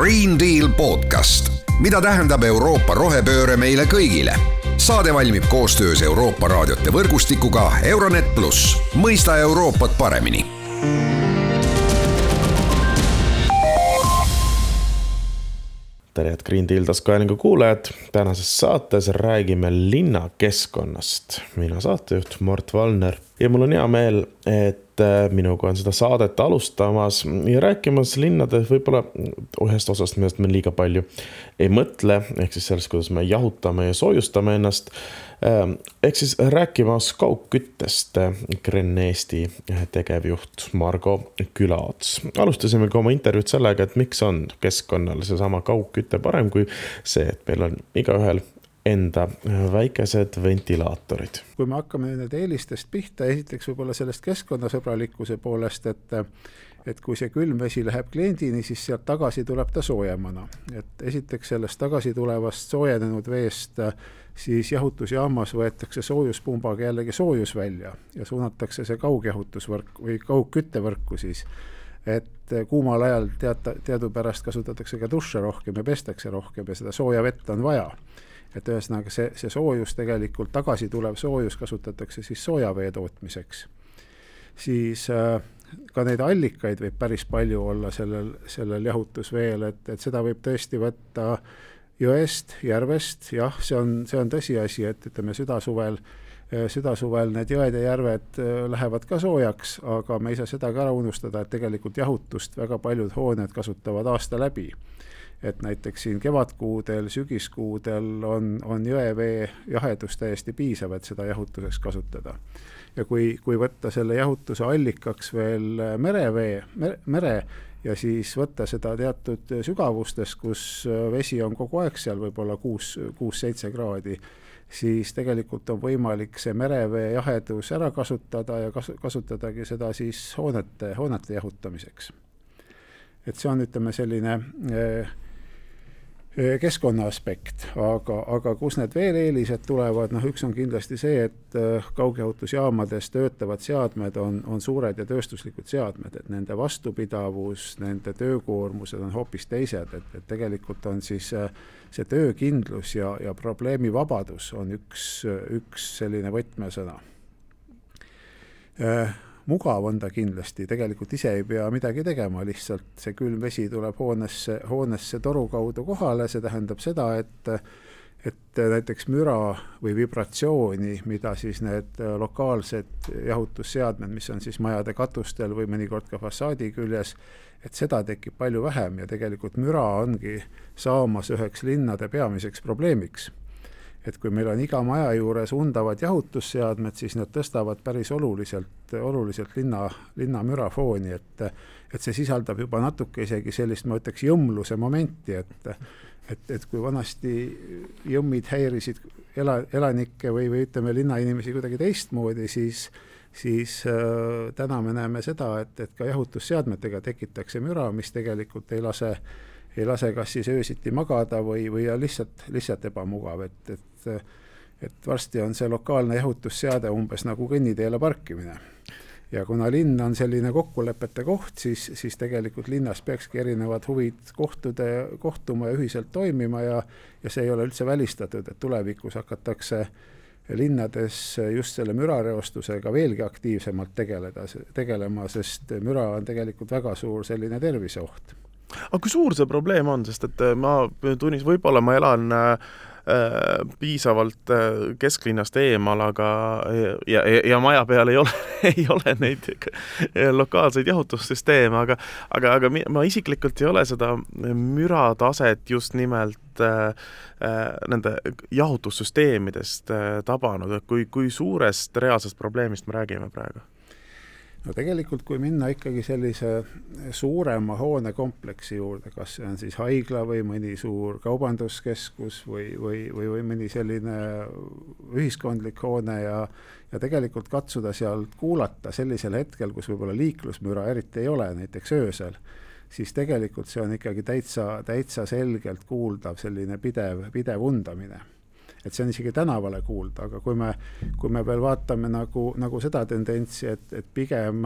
Green Deal podcast, mida tähendab Euroopa rohepööre meile kõigile. saade valmib koostöös Euroopa raadiote võrgustikuga Euronet pluss, mõista Euroopat paremini tere, head Green Deal taskuhäälingu kuulajad. tänases saates räägime linnakeskkonnast. mina saatejuht Mart Valner ja mul on hea meel, et äh, minuga on seda saadet alustamas ja rääkimas linnade võib-olla ühest osast, millest me liiga palju ei mõtle, ehk siis sellest, kuidas me jahutame ja soojustame ennast Ehm, ehk siis rääkimas kaugküttest Gren Eesti tegevjuht Margo Külaots. alustasime ka oma intervjuud sellega, et miks on keskkonnale seesama kaugküte parem kui see, et meil on igaühel enda väikesed ventilaatorid. kui me hakkame nende eelistest pihta, esiteks võib-olla sellest keskkonnasõbralikkuse poolest, et et kui see külm vesi läheb kliendini, siis sealt tagasi tuleb ta soojemana. et esiteks sellest tagasi tulevast soojenenud veest siis jahutusjaamas võetakse soojuspumbaga jällegi soojus välja ja suunatakse see kaugjahutusvõrk või kaugküttevõrku siis. et kuumal ajal teata, teadupärast kasutatakse ka duše rohkem ja pestakse rohkem ja seda sooja vett on vaja. Et ühesõnaga see, see soojus tegelikult, tagasi tulev soojus kasutatakse siis soojavee tootmiseks. siis äh, ka neid allikaid võib päris palju olla sellel, sellel jahutusveel, et, et seda võib tõesti võtta äh, jõest, järvest, jah, see on, see on tõsiasi, et ütleme südasuvel, südasuvel need jõed ja järved äh, lähevad ka soojaks, aga me ei saa seda ka ära unustada, et tegelikult jahutust väga paljud hooned kasutavad aasta läbi. Et näiteks siin kevadkuudel, sügiskuudel on, on jõevee jahedus täiesti piisav, et seda jahutuseks kasutada ja kui, kui võtta selle jahutuse allikaks veel merevee, mere, ja siis võtta seda teatud sügavustes, kus vesi on kogu aeg seal võib-olla kuus, kuus-seitse kraadi, siis tegelikult on võimalik see merevee jahedus ära kasutada ja kas-, kasutadagi seda siis hoonete, hoonete jahutamiseks. et see on, ütleme, selline äh, keskkonna aspekt, aga, aga kus need veel eelised tulevad, noh, üks on kindlasti see, et kaugjahutusjaamades töötavad seadmed on, on suured ja tööstuslikud seadmed, et nende vastupidavus, nende töökoormused on hoopis teised, et, et tegelikult on siis see töökindlus ja, ja probleemivabadus on üks, üks selline võtmesõna mugav on ta kindlasti, tegelikult ise ei pea midagi tegema, lihtsalt see külm vesi tuleb hoonesse, hoonesse toru kaudu kohale, see tähendab seda, et et näiteks müra või vibratsiooni, mida siis need lokaalsed jahutusseadmed, mis on siis majade katustel või mõnikord ka fassaadi küljes, et seda tekib palju vähem ja tegelikult müra ongi saamas üheks linnade peamiseks probleemiks et kui meil on iga maja juures undavad jahutusseadmed, siis need tõstavad päris oluliselt, oluliselt linna, linna mürafooni, et et see sisaldab juba natuke isegi sellist, ma ütleks, jõmluse momenti, et et, et kui vanasti jõmmid häirisid ela, elanikke või, või ütleme, linnainimesi kuidagi teistmoodi, siis siis äh, täna me näeme seda, et, et ka jahutusseadmetega tekitakse müra, mis tegelikult ei lase ei lase kas siis öösiti magada või, või on lihtsalt, lihtsalt ebamugav, et, et et et varsti on see lokaalne jahutusseade umbes nagu kõnniteele parkimine. ja kuna linn on selline kokkulepete koht, siis, siis tegelikult linnas peakski erinevad huvid kohtuda, kohtuma ja ühiselt toimima ja ja see ei ole üldse välistatud, et tulevikus hakatakse linnades just selle mürareostusega veelgi aktiivsemalt tegeleda, tegelema, sest müra on tegelikult väga suur selline terviseoht. aga kui suur see probleem on, sest et ma tunnis, võib-olla ma elan äh, Äh, piisavalt äh, kesklinnast eemal, aga ja, ja, ja maja peal ei ole ei ole neid lokaalseid jahutussüsteeme, aga aga, aga ma isiklikult ei ole seda mürataset just nimelt äh, äh, nende jahutussüsteemidest äh, tabanud, et kui, kui suurest reaalsest probleemist me räägime praegu? No tegelikult, kui minna ikkagi sellise suurema hoonekompleksi juurde, kas see on siis haigla või mõni suur kaubanduskeskus või, või, või, või mõni selline ühiskondlik hoone ja ja tegelikult katsuda seal kuulata sellisel hetkel, kus võib-olla liiklusmüra eriti ei ole, näiteks öösel, siis tegelikult see on ikkagi täitsa, täitsa selgelt kuuldav selline pidev, pidev undamine et see on isegi tänavale kuulda, aga kui me, kui me veel vaatame nagu, nagu seda tendentsi, et, et pigem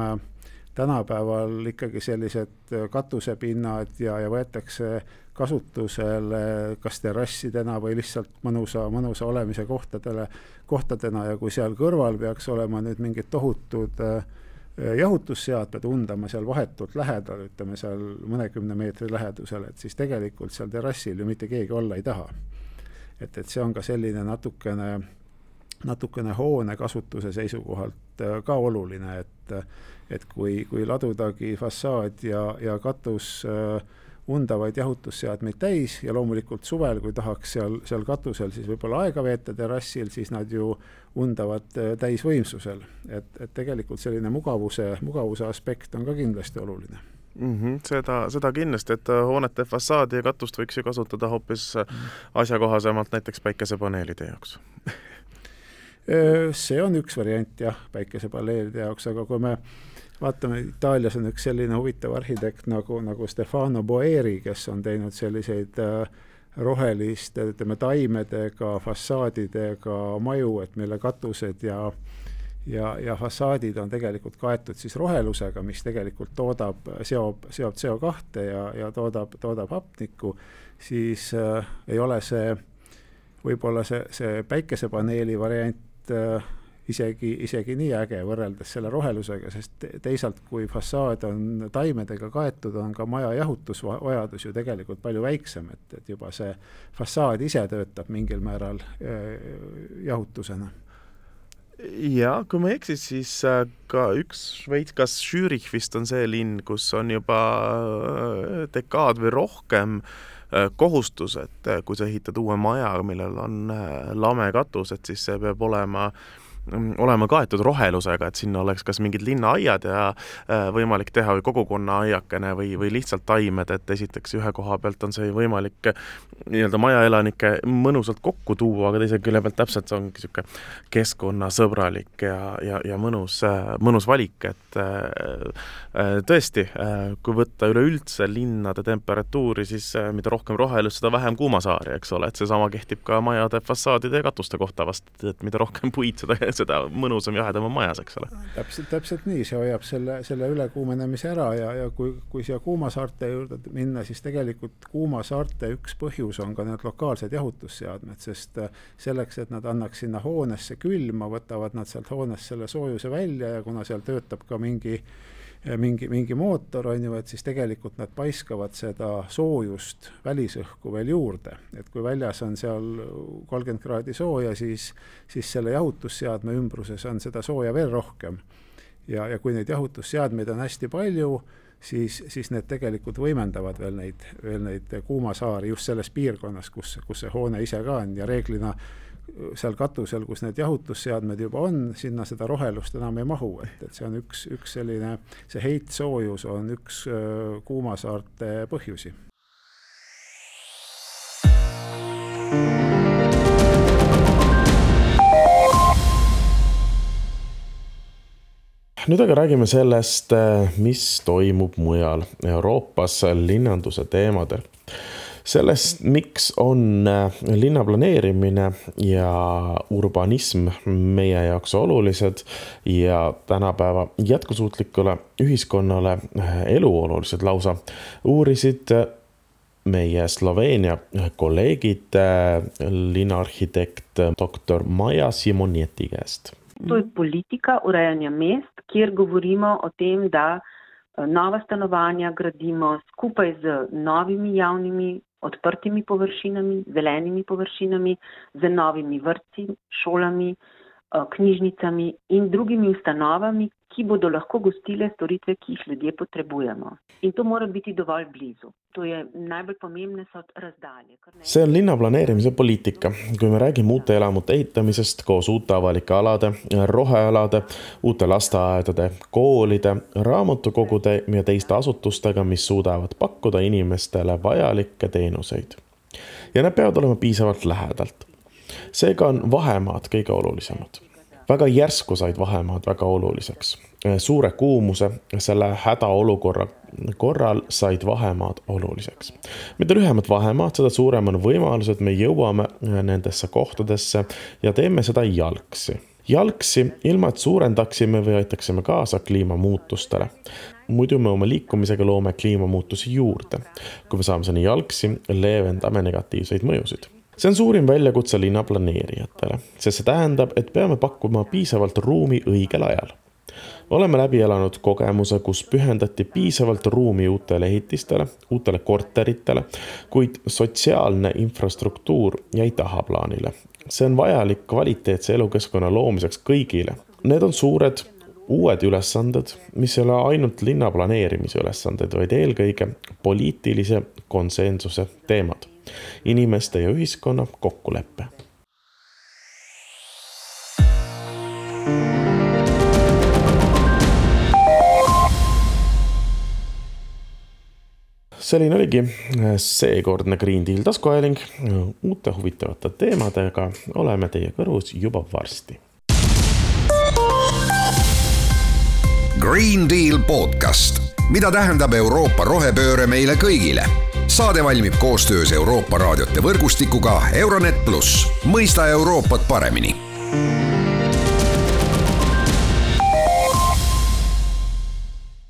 tänapäeval ikkagi sellised katusepinnad ja, ja võetakse kasutusele kas terrassidena või lihtsalt mõnusa, mõnusa olemise kohtadele, kohtadena ja kui seal kõrval peaks olema nüüd mingid tohutud äh, jahutusseadmed undama seal vahetult lähedal, ütleme seal mõnekümne meetri lähedusel, et siis tegelikult seal terrassil ju mitte keegi olla ei taha. Et, et see on ka selline natukene, natukene hoone kasutuse seisukohalt äh, ka oluline, et et kui, kui ladudagi fassaad ja, ja katus äh, undavaid jahutusseadmeid täis ja loomulikult suvel, kui tahaks seal, seal katusel siis võib-olla aega veeta terrassil, siis nad ju undavad äh, täisvõimsusel. et, et tegelikult selline mugavuse, mugavuse aspekt on ka kindlasti oluline mm. -hmm, seda, seda kindlasti, et äh, hoonete fassaadi ja katust võiks ju kasutada hoopis -hmm. asjakohasemalt näiteks päikesepaneelide jaoks see on üks variant jah, päikesepaneelide jaoks, aga kui me vaatame, Itaalias on üks selline huvitav arhitekt nagu, nagu Stefano Boeri, kes on teinud selliseid äh, roheliste, ütleme, taimedega, fassaadidega maju, et mille katused ja ja, ja fassaadid on tegelikult kaetud siis rohelusega, mis tegelikult toodab, seob, seob CO2 ja, ja toodab, toodab hapnikku, siis äh, ei ole see, võib-olla see, see päikesepaneeli variant äh, isegi, isegi nii äge võrreldes selle rohelusega, sest teisalt, kui fassaad on taimedega kaetud, on ka maja jahutusvajadus ju tegelikult palju väiksem, et, et juba see fassaad ise töötab mingil määral äh, jahutusena ja kui ma ei eksi, siis äh, ka üks Šveits, kas Zürich vist on see linn, kus on juba äh, dekaad või rohkem kohustus, et kui sa ehitad uue maja, millel on lame katus, et siis see peab olema äh, olema kaetud rohelusega, et sinna oleks kas mingid linnaaiad ja äh, võimalik teha või kogukonnaaiakene või, või lihtsalt taimed, et esiteks ühe koha pealt on see võimalik äh, nii-öelda majaelanikke mõnusalt kokku tuua, aga teise külje pealt täpselt see ongi niisugune keskkonnasõbralik ja, ja, ja mõnus, äh, mõnus valik, et tõesti, kui võtta üleüldse linnade temperatuuri, siis mida rohkem rohelust, seda vähem kuumasaari, eks ole, et seesama kehtib ka majade fassaadide ja katuste kohta vast, et mida rohkem puid, seda seda mõnusam, jahedam on majas, eks ole. täpselt, täpselt nii, see hoiab selle, selle ülekuumenemise ära ja, ja kui, kui siia kuumasaarte juurde minna, siis tegelikult kuumasaarte üks põhjus on ka need lokaalsed jahutusseadmed, sest äh, selleks, et nad annaks sinna hoonesse külma, võtavad nad sealt hoonest selle soojuse välja ja kuna seal töötab ka mingi mingi, mingi mootor, on ju, et siis tegelikult nad paiskavad seda soojust välisõhku veel juurde. et kui väljas on seal kolmkümmend kraadi sooja, siis, siis selle jahutusseadme ümbruses on seda sooja veel rohkem. ja, ja kui neid jahutusseadmeid on hästi palju, siis, siis need tegelikult võimendavad veel neid, veel neid kuumasaari just selles piirkonnas, kus, kus see hoone ise ka on ja reeglina seal katusel, kus need jahutusseadmed juba on, sinna seda rohelust enam ei mahu, et, et see on üks, üks selline, see heitsoojus on üks kuumasaarte põhjusi. nüüd aga räägime sellest, mis toimub mujal Euroopas linnanduse teemadel sellest, miks on äh, linnaplaneerimine ja urbanism meie jaoks olulised ja tänapäeva jätkusuutlikule ühiskonnale äh, eluolulised lausa, uurisid äh, meie Sloveenia kolleegid linnaarhitekt doktor Maja Simonieti käest. To je politika urejanja mest, kjer govorimo o tem, da nova stanovanja gradimo skupaj z novimi javnimi odprtimi površinami, zelenimi površinami, z novimi vrtci, šolami, eh, knjižnicami in drugimi ustanovami, ki bodo lahko gostile storitve, ki jih ljudje potrebujemo. In to mora biti dovolj blizu. See on linnaplaneerimise poliitika. kui me räägime uute elamute ehitamisest koos uute avalike alade, rohealade, uute lasteaedade, koolide, raamatukogude ja teiste asutustega, mis suudavad pakkuda inimestele vajalikke teenuseid. ja need peavad olema piisavalt lähedalt. seega on vahemaad kõige olulisemad väga järsku said vahemaad väga oluliseks. Suure kuumuse, selle hädaolukorra korral said vahemaad oluliseks. mida lühemad vahemaad, seda suurem on võimalus, et me jõuame nendesse kohtadesse ja teeme seda jalgsi jalgsi, ilma et suurendaksime või aitaksime kaasa kliimamuutustele. muidu me oma liikumisega loome kliimamuutusi juurde. kui me saame sinna jalgsi, leevendame negatiivseid mõjusid see on suurim väljakutse linnaplaneerijatele, sest see tähendab, et peame pakkuma piisavalt ruumi õigel ajal. Oleme läbi elanud kogemuse, kus pühendati piisavalt ruumi uutele ehitistele, uutele korteritele, kuid sotsiaalne infrastruktuur jäi tahaplaanile see on vajalik kvaliteetse elukeskkonna loomiseks kõigile. Need on suured uued ülesanded, mis ei ole ainult linna planeerimise ülesanded, vaid eelkõige poliitilise konsensuse teemad. inimeste ja ühiskonna kokkulepe selline oligi äh, seekordne Green Deal taskuajaling. uute huvitavate teemadega oleme teie kõrvus juba varsti. Green Deal podcast, mida tähendab Euroopa rohepööre meile kõigile? saade valmib koostöös Euroopa raadiote võrgustikuga Euronet pluss, mõista Euroopat paremini